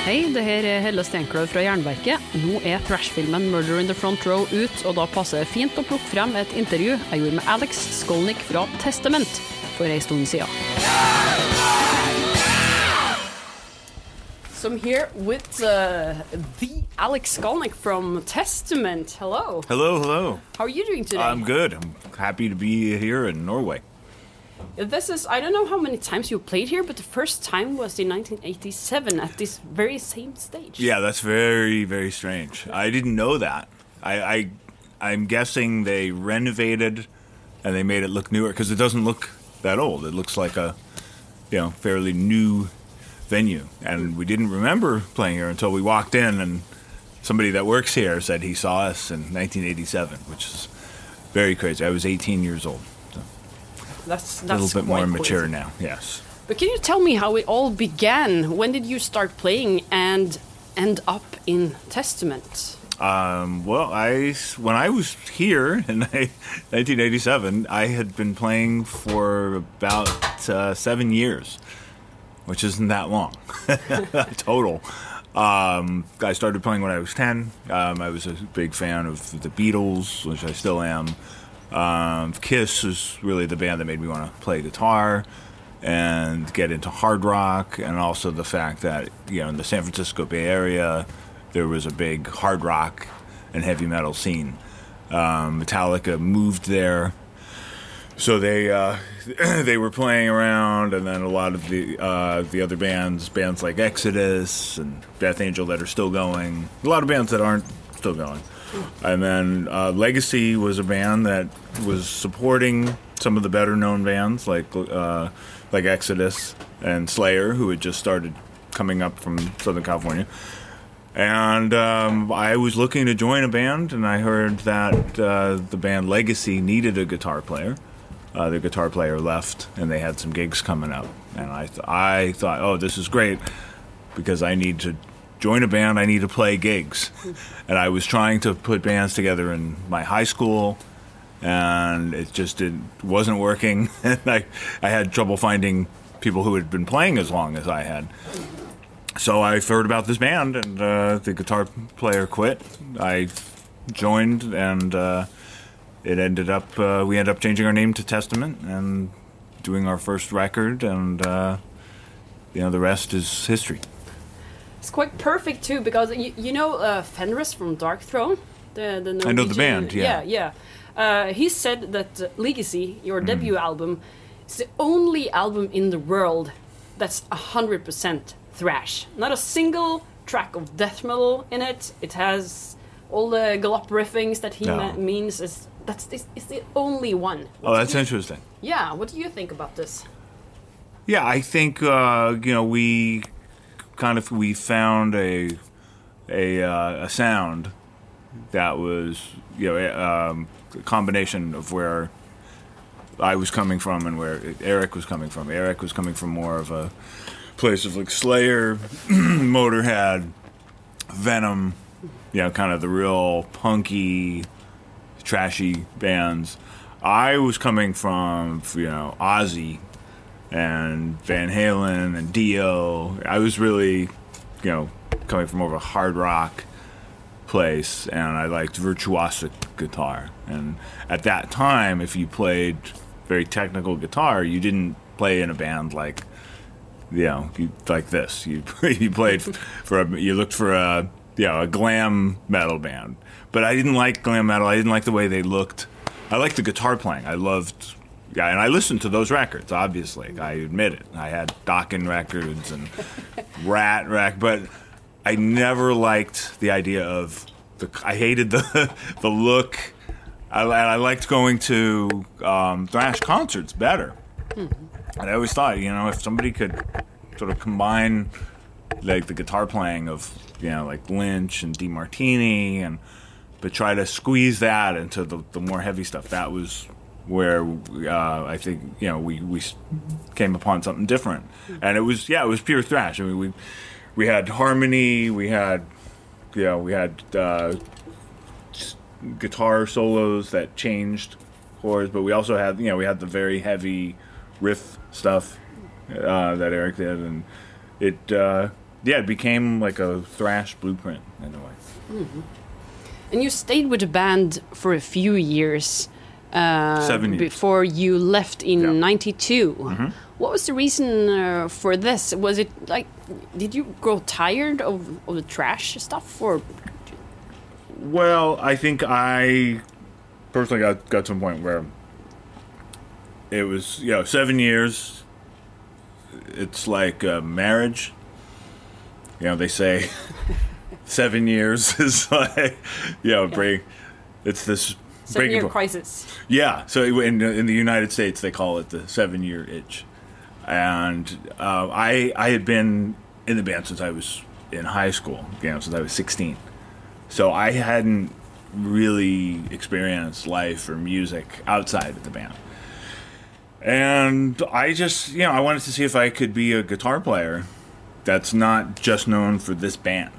Hei, det her er Helle Steinkløv fra Jernverket. Nå er trashfilmen 'Murder in the Front Row' ut, og da passer det fint å plukke frem et intervju jeg gjorde med Alex Skolnick fra Testament for ei stund siden. So I'm here with uh, the Alex Skolnick from Testament. Hello. Hello, hello. How are you doing today? I'm good. I'm happy to be here in Norway. This is, I don't know how many times you played here, but the first time was in 1987 at this very same stage. Yeah, that's very, very strange. I didn't know that. I, I I'm guessing they renovated and they made it look newer because it doesn't look that old. It looks like a, you know, fairly new venue. And we didn't remember playing here until we walked in and somebody that works here said he saw us in 1987, which is very crazy. I was 18 years old. That's, A little bit more mature now. Yes. But can you tell me how it all began? When did you start playing and end up in Testament? Um, well, I when I was here in 1987, I had been playing for about uh, seven years, which isn't that long total. Um, I started playing when I was 10. Um, I was a big fan of the Beatles, which I still am. Um, Kiss was really the band that made me want to play guitar and get into hard rock, and also the fact that you know in the San Francisco Bay Area there was a big hard rock and heavy metal scene. Um, Metallica moved there, so they uh, they were playing around, and then a lot of the uh, the other bands, bands like Exodus and Death Angel, that are still going. A lot of bands that aren't still going. And then uh, Legacy was a band that was supporting some of the better known bands like uh, like Exodus and Slayer, who had just started coming up from Southern California. And um, I was looking to join a band, and I heard that uh, the band Legacy needed a guitar player. Uh, the guitar player left, and they had some gigs coming up. And I, th- I thought, oh, this is great because I need to join a band. I need to play gigs. And I was trying to put bands together in my high school, and it just did, wasn't working. and I, I had trouble finding people who had been playing as long as I had. So I heard about this band, and uh, the guitar player quit. I joined, and uh, it ended up uh, we ended up changing our name to Testament and doing our first record, and uh, you know the rest is history. It's quite perfect too because you, you know uh, Fenriz from Darkthrone. The, the I know the band, yeah. yeah, yeah. Uh, he said that uh, Legacy, Mm. your debut album, is the only album in the world that's hundred percent thrash. Not a single track of death metal in it. It has all the galop riffings that he No. means. Is that's this is the only one. Oh, that's interesting. Yeah. What do you think about this? Yeah, I think uh, you know we kind of we found a a, uh, a sound that was you know um, a combination of where I was coming from and where Eric was coming from. Eric was coming from more of a place of like Slayer, Motorhead, Venom, you know, kind of the real punky, trashy bands. I was coming from you know Ozzy and Van Halen and Dio. I was really, you know, coming from more of a hard rock place, and I liked virtuosic guitar. And at that time, if you played very technical guitar, you didn't play in a band like, you know, you, like this. You you played for a, you looked for a you know a glam metal band, but I didn't like glam metal. I didn't like the way they looked. I liked the guitar playing. I loved yeah, and I listened to those records. Obviously, I admit it. I had Dokken records and Ratt rec, but I never liked the idea of the. I hated the the look. I, I liked going to um, thrash concerts better. And I always thought, you know, if somebody could sort of combine like the guitar playing of you know like Lynch and DeMartini and but try to squeeze that into the, the more heavy stuff. That was where uh, I think you know we we came upon something different, and it was yeah it was pure thrash. I mean we we had harmony, we had you know we had uh, guitar solos that changed chords, but we also had you know we had the very heavy riff stuff uh, that Eric did, and it uh, yeah, it became like a thrash blueprint in a way. And you stayed with the band for a few years. Uh, Seven years. Before you left in Yeah. Mm-hmm. '92. What was the reason uh, for this? Was it like, did you grow tired of, of the trash stuff, or Well, I think I personally got got to a point where it was you know seven years. It's like uh, marriage. You know, they say seven years is like you know break. It's this breaking seven-year crisis? Yeah, so in in the United States they call it the seven year itch, and uh, I I had been in the band since I was in high school, you know, since I was sixteen, so I hadn't really experienced life or music outside of the band, and I just you know I wanted to see if I could be a guitar player that's not just known for this band,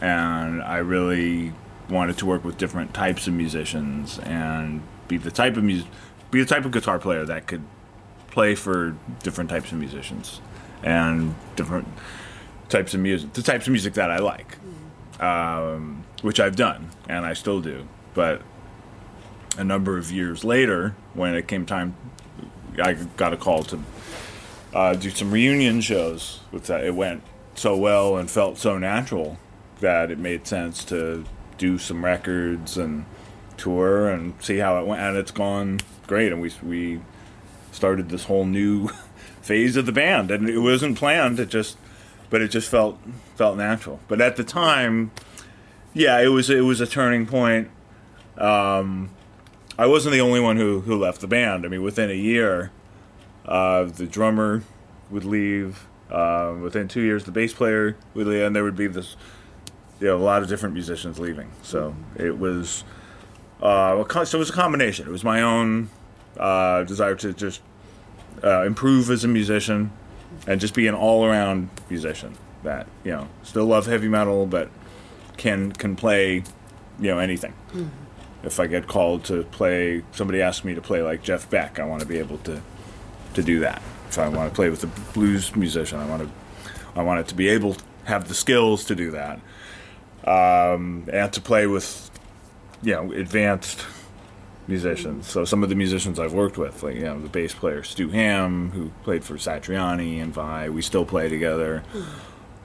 and I really wanted to work with different types of musicians and be the type of be the type of guitar player that could play for different types of musicians and different types of music, the types of music that I like, um, which I've done and I still do. But a number of years later, when it came time, I got a call to uh, do some reunion shows with that. It went so well and felt so natural that it made sense to do some records and tour and see how it went. And it's gone great. And we we started this whole new phase of the band, and it wasn't planned. It just, but it just felt felt natural. But at the time, yeah, it was it was a turning point. Um, I wasn't the only one who who left the band. I mean, within a year, uh, the drummer would leave. Uh, within two years, the bass player would leave, and there would be this, you know, a lot of different musicians leaving. So it was, uh, a so it was a combination. It was my own uh, desire to just uh, improve as a musician, and just be an all-around musician that you know still love heavy metal, but can can play, you know, anything. If I get called to play, somebody asks me to play like Jeff Beck, I want to be able to to do that. If I want to play with a blues musician, I want to I want it to be able to have the skills to do that, um, and to play with you know advanced musicians. So some of the musicians I've worked with, like you know the bass player Stu Hamm, who played for Satriani and Vai, we still play together.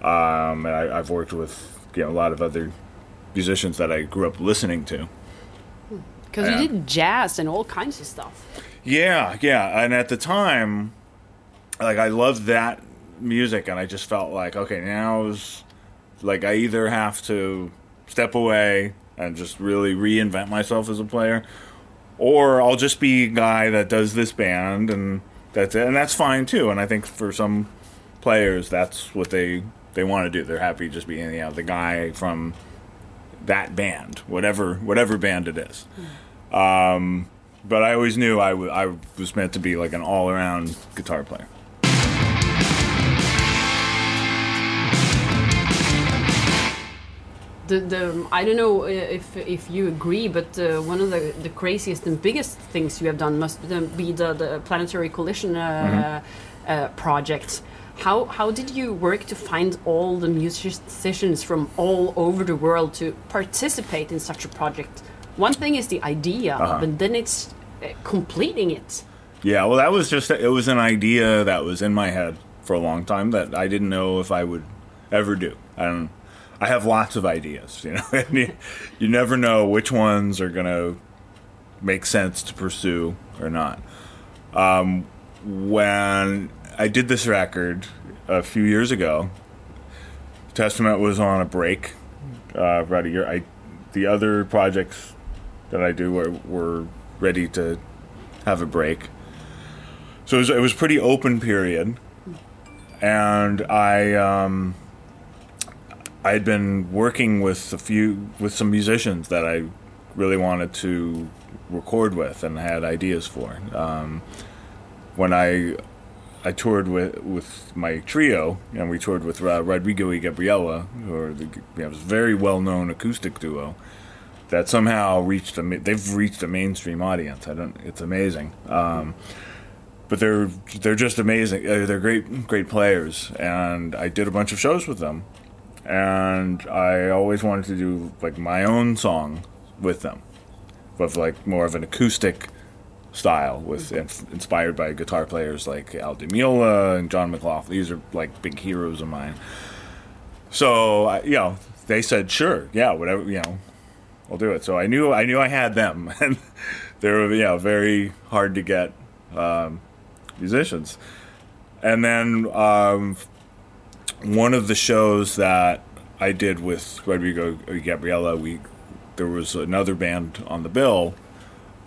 Um, and I, I've worked with you know a lot of other musicians that I grew up listening to. Because you did jazz and all kinds of stuff. Yeah, yeah. And at the time, like I loved that music, and I just felt like, okay, now is like I either have to step away and just really reinvent myself as a player, or I'll just be a guy that does this band, and that's it, and that's fine too. And I think for some players, that's what they they want to do. They're happy just being you know the guy from that band, whatever whatever band it is. Um, but I always knew I, w- I was meant to be like an all around guitar player. The, the I don't know uh, if if you agree, but uh, one of the, the craziest and biggest things you have done must be the, the Planetary Coalition uh, uh, project. How how did you work to find all the musicians from all over the world to participate in such a project? One thing is the idea, but then it's uh, completing it. Yeah, well, that was just it was an idea that was in my head for a long time that I didn't know if I would ever do. I don't. I have lots of ideas, you know, and you, you never know which ones are gonna make sense to pursue or not. Um, when I did this record a few years ago, Testament was on a break uh, about a year. I the other projects that I do were, were ready to have a break. So it was, it was pretty open period, and I um, I had been working with a few with some musicians that I really wanted to record with and had ideas for. Um, when I I toured with with my trio, and we toured with uh, Rodrigo y Gabriela, who are the, you know, very well known acoustic duo that somehow reached a they've reached a mainstream audience. I don't. It's amazing. Um, but they're they're just amazing. They're great great players, and I did a bunch of shows with them, and I always wanted to do like my own song with them, with like more of an acoustic style, with inspired by guitar players like Al Di Meola and John McLaughlin. These are like big heroes of mine. So I- you know, they said sure, yeah, whatever, you know, I'll do it. So I knew I knew I had them, and they were you know very hard to get um, musicians. And then um, one of the shows that I did with Rodrigo Gabriela, we there was another band on the bill,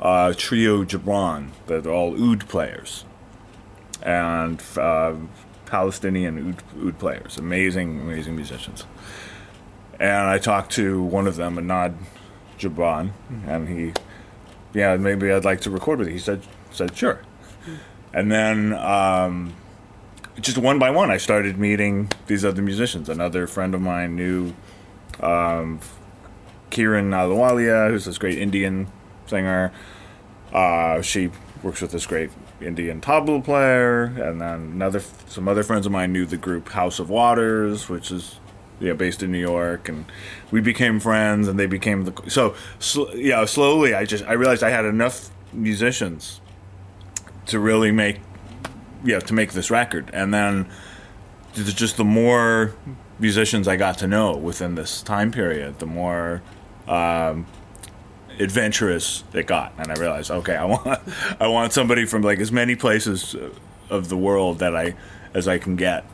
uh, Trio Joubran. They're all oud players, and uh, Palestinian oud, oud players, amazing, amazing musicians. And I talked to one of them, Anad Joubran, and he, yeah, maybe I'd like to record with you. He said, said sure. And then um, just one by one, I started meeting these other musicians. Another friend of mine knew um, Kiran Ahluwalia, who's this great Indian singer. Uh, she works with this great Indian tabla player, and then another some other friends of mine knew the group House of Waters, which is know, based in New York, and we became friends, and they became the so sl- yeah. Slowly, I just I realized I had enough musicians to really make yeah to make this record, and then just the more musicians I got to know within this time period, the more um, adventurous it got, and I realized, okay, I want I want somebody from like as many places of the world that I as I can get,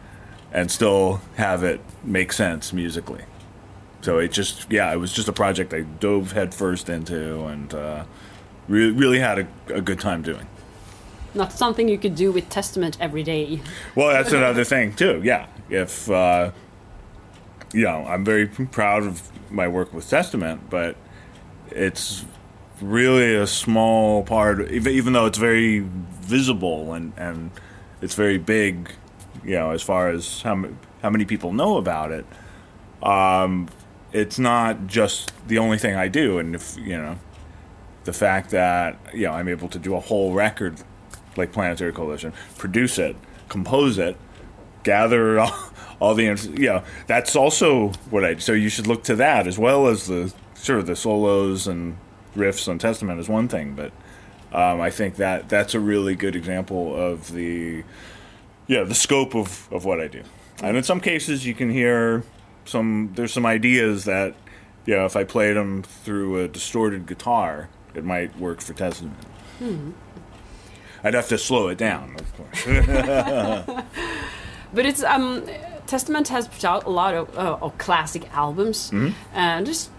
and still have it make sense musically. So it just yeah, it was just a project I dove headfirst into, and uh, really really had a, a good time doing. Not something you could do with Testament every day. Well, that's another thing too. Yeah, if uh, you know, I'm very proud of my work with Testament, but it's really a small part. Even though it's very visible and and it's very big, you know, as far as how how many people know about it. Um, it's not just the only thing I do, and if you know, the fact that you know I'm able to do a whole record like Planetary Coalition, produce it, compose it, gather all, all the you know that's also what I so you should look to that as well as the sure the solos and riffs on Testament is one thing, but um, I think that that's a really good example of the yeah the scope of, of what I do. And in some cases, you can hear some there's some ideas that you know if I played them through a distorted guitar, it might work for Testament. I'd have to slow it down, of course. But it's um, Testament has put out a lot of, uh, of classic albums, and just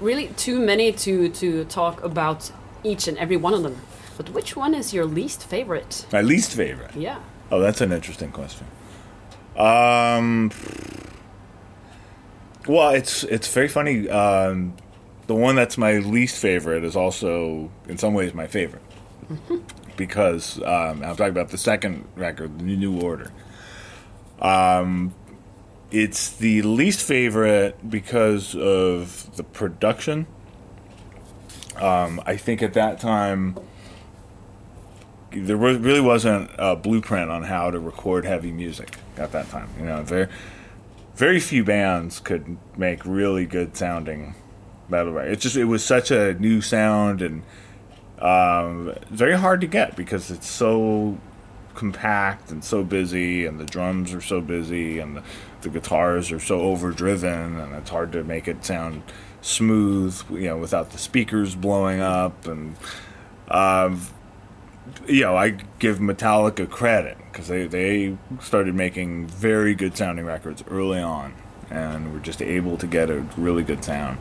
really too many to to talk about each and every one of them. But which one is your least favorite? My least favorite. Yeah. Oh, that's an interesting question. Um, well, it's it's very funny. Um, the one that's my least favorite is also, in some ways, my favorite because um, I'm talking about the second record, the New Order. Um, it's the least favorite because of the production. Um, I think at that time there really wasn't a blueprint on how to record heavy music at that time. You know, very very few bands could make really good sounding metal. It just it was such a new sound and um, very hard to get because it's so compact and so busy, and the drums are so busy, and the, the guitars are so overdriven, and it's hard to make it sound smooth. You know, without the speakers blowing up and. Um, you know, I give Metallica credit because they, they started making very good sounding records early on and were just able to get a really good sound.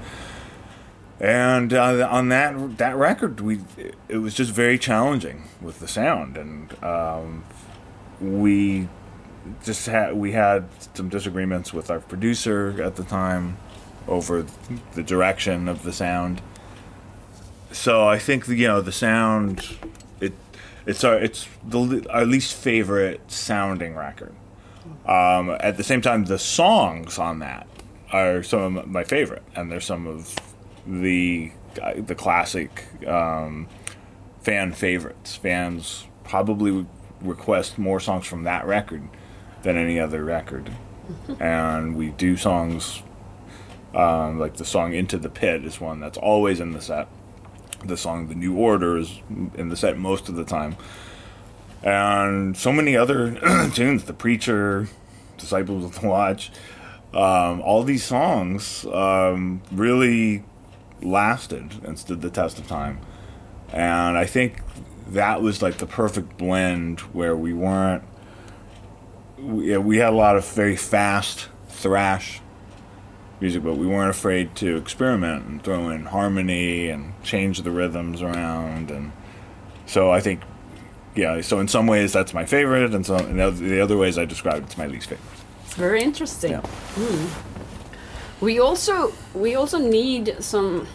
And uh, on that that record, we it was just very challenging with the sound, and um, we just had we had some disagreements with our producer at the time over the direction of the sound. So I think you know the sound it it's our it's the our least favorite sounding record. Um, at the same time, the songs on that are some of my favorite, and they're some of the the classic um, fan favorites. Fans probably request more songs from that record than any other record, and we do songs. Um, like the song "Into the Pit" is one that's always in the set. The song "The New Order" is in the set most of the time, and so many other tunes. "The Preacher," "Disciples of the Watch," um, all these songs um, really lasted and stood the test of time. And I think that was like the perfect blend where we weren't. We, we had a lot of very fast thrash music, but we weren't afraid to experiment and throw in harmony and change the rhythms around. And so I think, yeah, so in some ways that's my favorite, and so in the other ways I described it's my least favorite. It's very interesting. Yeah. We also we also need some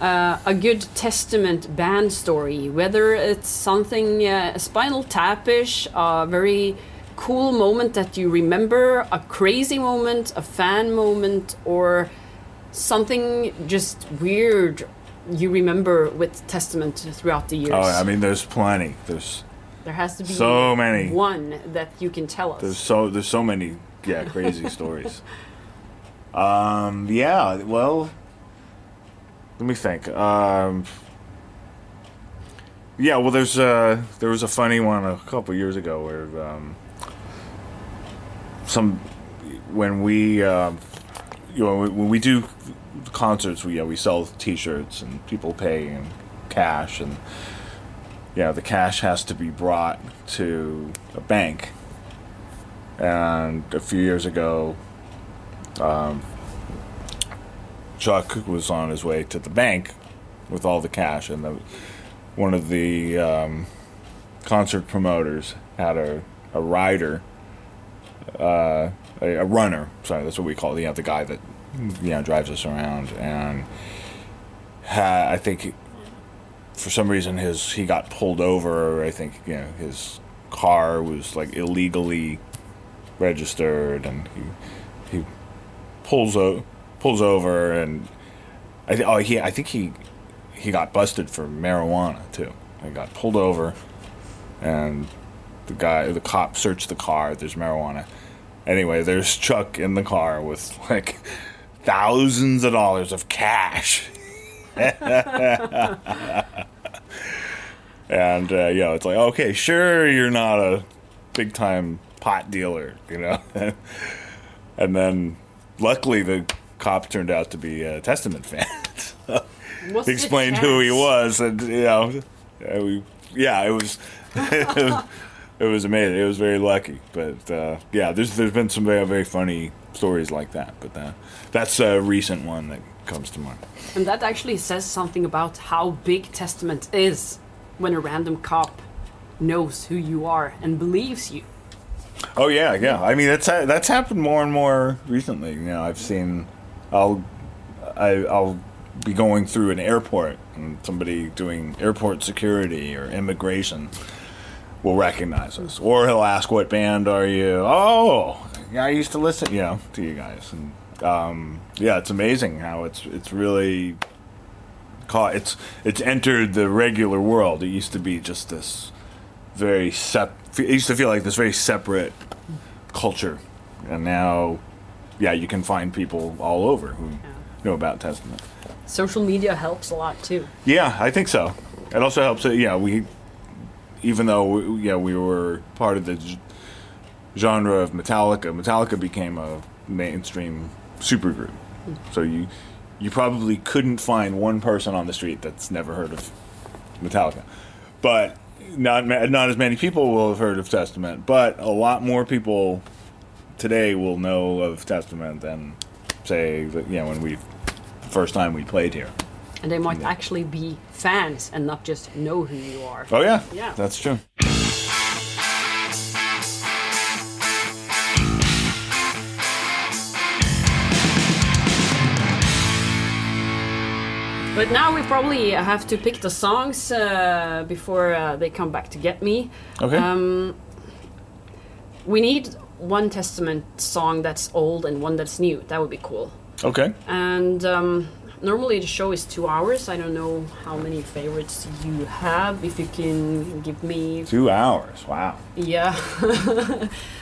uh, a good testament band story, whether it's something uh, Spinal Tapish, a very cool moment that you remember, a crazy moment, a fan moment, or something just weird you remember with Testament throughout the years. Oh, I mean, there's plenty. There's there has to be so many. one that you can tell us. There's so there's so many yeah crazy stories. Um, yeah, well, let me think. Um, yeah, well, there's uh, there was a funny one a couple years ago where um, some when we um, you know when we do concerts, we yeah, we sell T-shirts and people pay in cash and yeah, the cash has to be brought to a bank. And a few years ago, um, Chuck was on his way to the bank with all the cash, and the, one of the um, concert promoters had a, a rider, uh, a, a runner. Sorry, that's what we call it. You know, the guy that you know drives us around, and ha- I think for some reason his he got pulled over. I think you know his car was like illegally registered, and he he pulls o- pulls over, and I th- oh he I think he he got busted for marijuana too. He got pulled over, and the guy the cop searched the car. There's marijuana. Anyway, there's Chuck in the car with like thousands of dollars of cash. and uh, you know, it's like, okay, sure, you're not a big time pot dealer, you know. and then, luckily, the cop turned out to be a Testament fan. What's he explained who he was, and you know, yeah, we, yeah it was. It was amazing. It was very lucky, but uh, yeah, there's there's been some very very funny stories like that. But uh, that's a recent one that comes to mind. And that actually says something about how big Testament is when a random cop knows who you are and believes you. Oh yeah, yeah. I mean, that's that's happened more and more recently. You know, I've seen, I'll, I, I'll be going through an airport and somebody doing airport security or immigration will recognize us, or he'll ask, "What band are you?" Oh, yeah, I used to listen, you know, to you guys, and um, yeah, it's amazing how it's it's really caught. It's it's entered the regular world. It used to be just this very sep. It used to feel like this very separate culture, and now, yeah, you can find people all over who know about Testament. Social media helps a lot too. Yeah, I think so. It also helps that yeah we, even though we, yeah we were part of the g- genre of Metallica, Metallica became a mainstream supergroup. Hmm. So you you probably couldn't find one person on the street that's never heard of Metallica, but not not as many people will have heard of Testament, but a lot more people today will know of Testament than say that, you know when we first time we played here. And they might Yeah. actually be fans and not just know who you are. Oh yeah, Yeah. that's true. But now we probably have to pick the songs uh, before uh, they come back to get me. Okay. Um, we need one Testament song that's old and one that's new. That would be cool. okay. And um, normally the show is two hours. I don't know how many favorites you have. If you can give me, Two hours. Wow. yeah.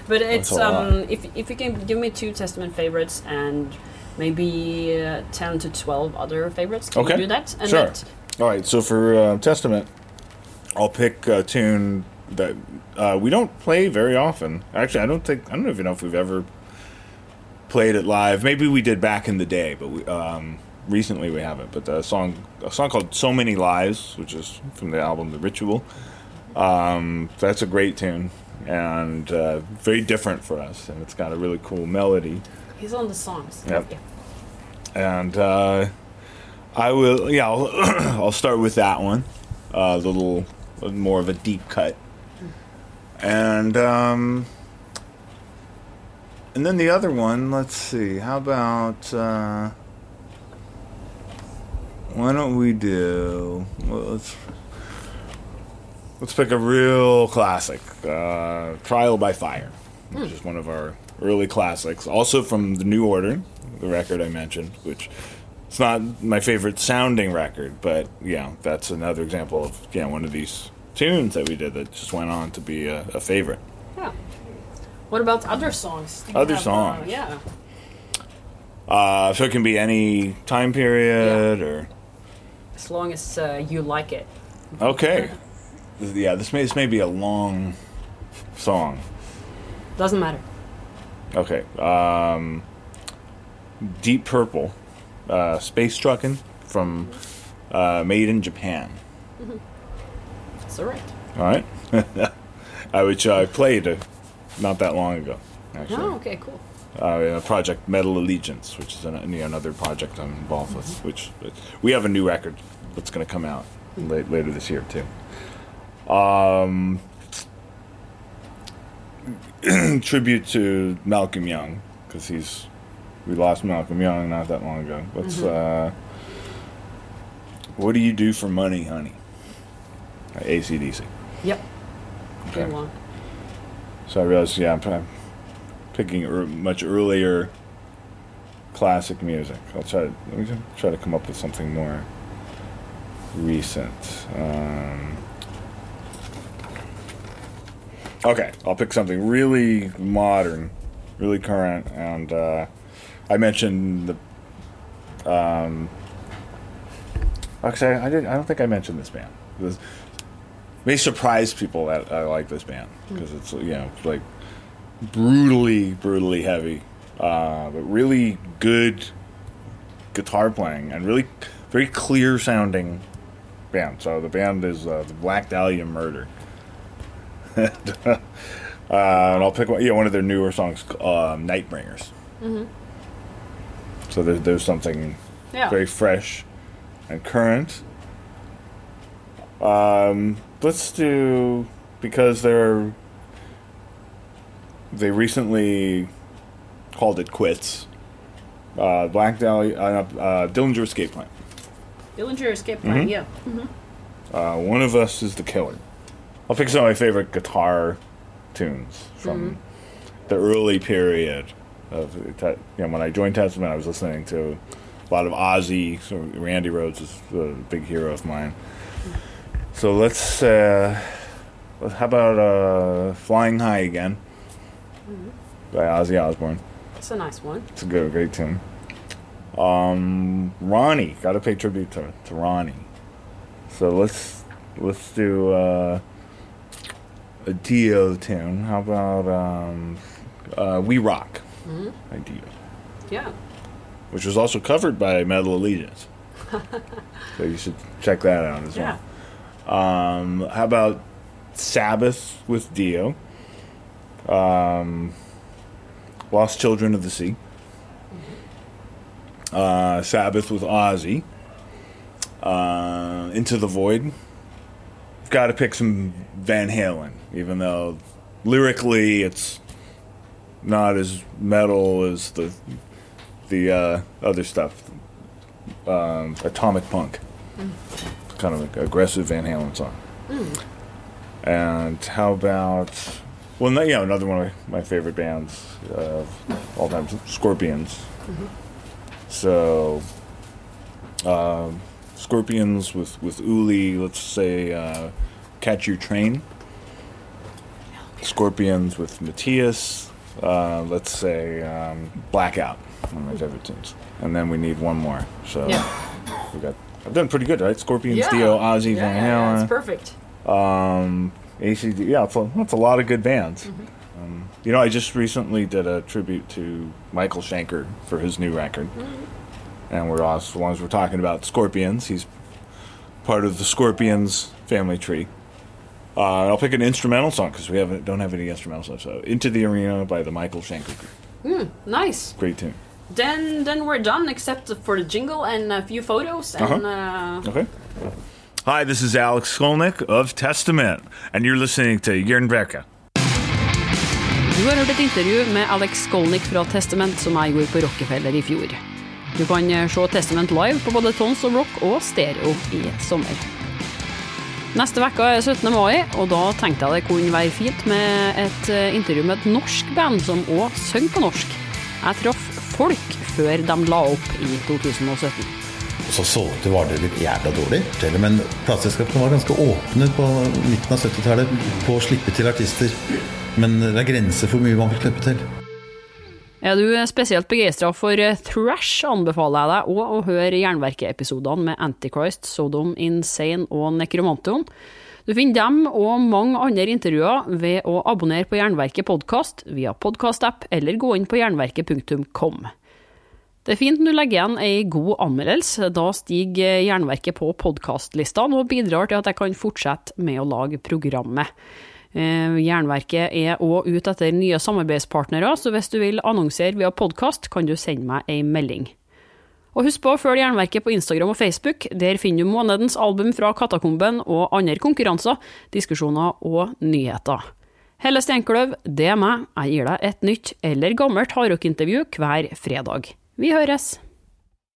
but it's um, if if you can give me two Testament favorites and maybe uh, ten to twelve other favorites, can Okay. you do that? And Sure. that- All right. So for uh, Testament, I'll pick a tune that uh, we don't play very often. Actually, I don't think I don't even know if we've ever played it live. Maybe we did back in the day, but we, um, recently we haven't. But the song a song called "So Many Lives," which is from the album "The Ritual." Um, that's a great tune and uh, very different for us, and it's got a really cool melody. he's on the songs. Yep. Yeah. And uh, I will. Yeah, I'll, I'll start with that one. A little more of a deep cut, and um, and then the other one. Let's see. How about uh, why don't we do? Well, let's let's pick a real classic. Uh, Trial by Fire, which is one of our early classics. Also from the New Order, the record I mentioned, which it's not my favorite sounding record, but yeah, that's another example of yeah one of these tunes that we did that just went on to be a, a favorite. Yeah. What about other songs? Other have, uh, songs. yeah. Uh, so it can be any time period or As long as uh, you like it. okay. Yeah, this may this may be a long song. Doesn't matter. Okay. Um, Deep Purple, uh, Space Truckin' from uh, Made in Japan. It's alright. All right. I which I played uh, not that long ago. Actually, Oh, okay, cool. uh, project Metal Allegiance, which is an, another project I'm involved with. Which we have a new record that's going to come out late, later this year too. Um, tribute to Malcolm Young because he's we lost Malcolm Young not that long ago. Let's. Uh, what do you do for money, honey? ACDC. Yep. Good Okay. one. So I realized, yeah, I'm, I'm picking ear much earlier classic music. I'll try to let me try to come up with something more recent. Um, okay, I'll pick something really modern, really current, and uh, I mentioned the. Um, actually, I didn't. I don't think I mentioned this band. This may surprise people that I like this band because it's you know like brutally, brutally heavy, uh, but really good guitar playing and really very clear sounding band. So the band is uh, the Black Dahlia Murder. uh, and I'll pick one, yeah, one of their newer songs, um, Nightbringers. So there's, there's something Yeah. very fresh and current. Um, let's do because they're they recently called it quits. Uh, Black Dahlia, uh, uh, Dillinger Escape Plan. Dillinger Escape Plan, Mhm. yeah. Uh, one of us is the killer. I'll pick some of my favorite guitar tunes from the early period of you know when I joined Testament. I was listening to a lot of Ozzy. So Randy Rhoads is a big hero of mine. So let's. Uh, how about uh, "Flying High" again by Ozzy Osbourne. It's a nice one. It's a good, great tune. Um, Ronnie, got to pay tribute to, to Ronnie. So let's let's do uh, a Dio tune. How about um, uh, "We Rock" by Dio, Yeah. which was also covered by Metal Allegiance. so you should check that out as Yeah. well. Um, how about Sabbath with Dio? Um, Lost Children of the Sea. Uh, Sabbath with Ozzy. Uh, Into the Void. Got to pick some Van Halen, even though lyrically it's not as metal as the the uh, other stuff. Um, Atomic Punk, kind of aggressive Van Halen song. And how about well, no, yeah, another one of my favorite bands of all time, Scorpions. So Uh, Scorpions with with Uli. Let's say uh, Catch Your Train. Scorpions with Matthias. Uh, let's say um, Blackout. One of my favorite tunes. And then we need one more. So Yeah. we got. I've done pretty good, right? Scorpions, Yeah. Dio, Ozzy, Yeah, Van Halen. it's perfect. Um, ACD, yeah, it's a, that's a lot of good bands. Mm-hmm. Um, you know, I just recently did a tribute to Michael Schenker for his new record, Mm-hmm. and we're also, as long as we're talking about Scorpions, he's part of the Scorpions family tree. Uh, I'll pick an instrumental song because we haven't don't have any instrumental stuff. So, "Into the Arena" by the Michael Schenker Group, Nice. great tune. Then then we're done except for the jingle and a few photos and uh Okay. Hi, this is Alex Skolnick of Testament, and you're listening to Jernverka. Du har hørt et intervju med Alex Skolnick fra Testament som jeg gjorde på Rockefeller i fjor. Du kan se Testament live på både Tons of Rock og Stereo i sommer. Neste uke er 17. mai, og da tenkte jeg det kunne være fint med et eh, intervju med et norsk band som òg synger på norsk. Jeg traff folk før de la opp i 2017. Og så solgte Vardø litt jævla dårlig. Men plateselskapene var ganske åpne på midten av 70-tallet på å slippe til artister. Men det er grenser for hvor mye man vil slippe til. Er du spesielt begeistra for eh, thrash, anbefaler jeg deg òg å høre Jernverket-episodene med Antichrist, Sodom, Insane og Nekromantion. Du finner dem og mange andre intervjuer ved å abonnere på Jernverket podkast via podkastapp eller gå inn på jernverket.kom. Det er fint når du legger igjen ei god anmeldelse, da stiger Jernverket på podkastlistene og bidrar til at jeg kan fortsette med å lage programmet. Eh, Jernverket er òg ute etter nye samarbeidspartnere, så hvis du vil annonsere via podkast, kan du sende meg ei melding. Og husk på å følge Jernverket på Instagram og Facebook. Der finner du månedens album fra Katakomben og andre konkurranser, diskusjoner og nyheter. Helle Steinkløv, det er meg. Jeg gir deg et nytt eller gammelt hardrockintervju hver fredag. Vi høres!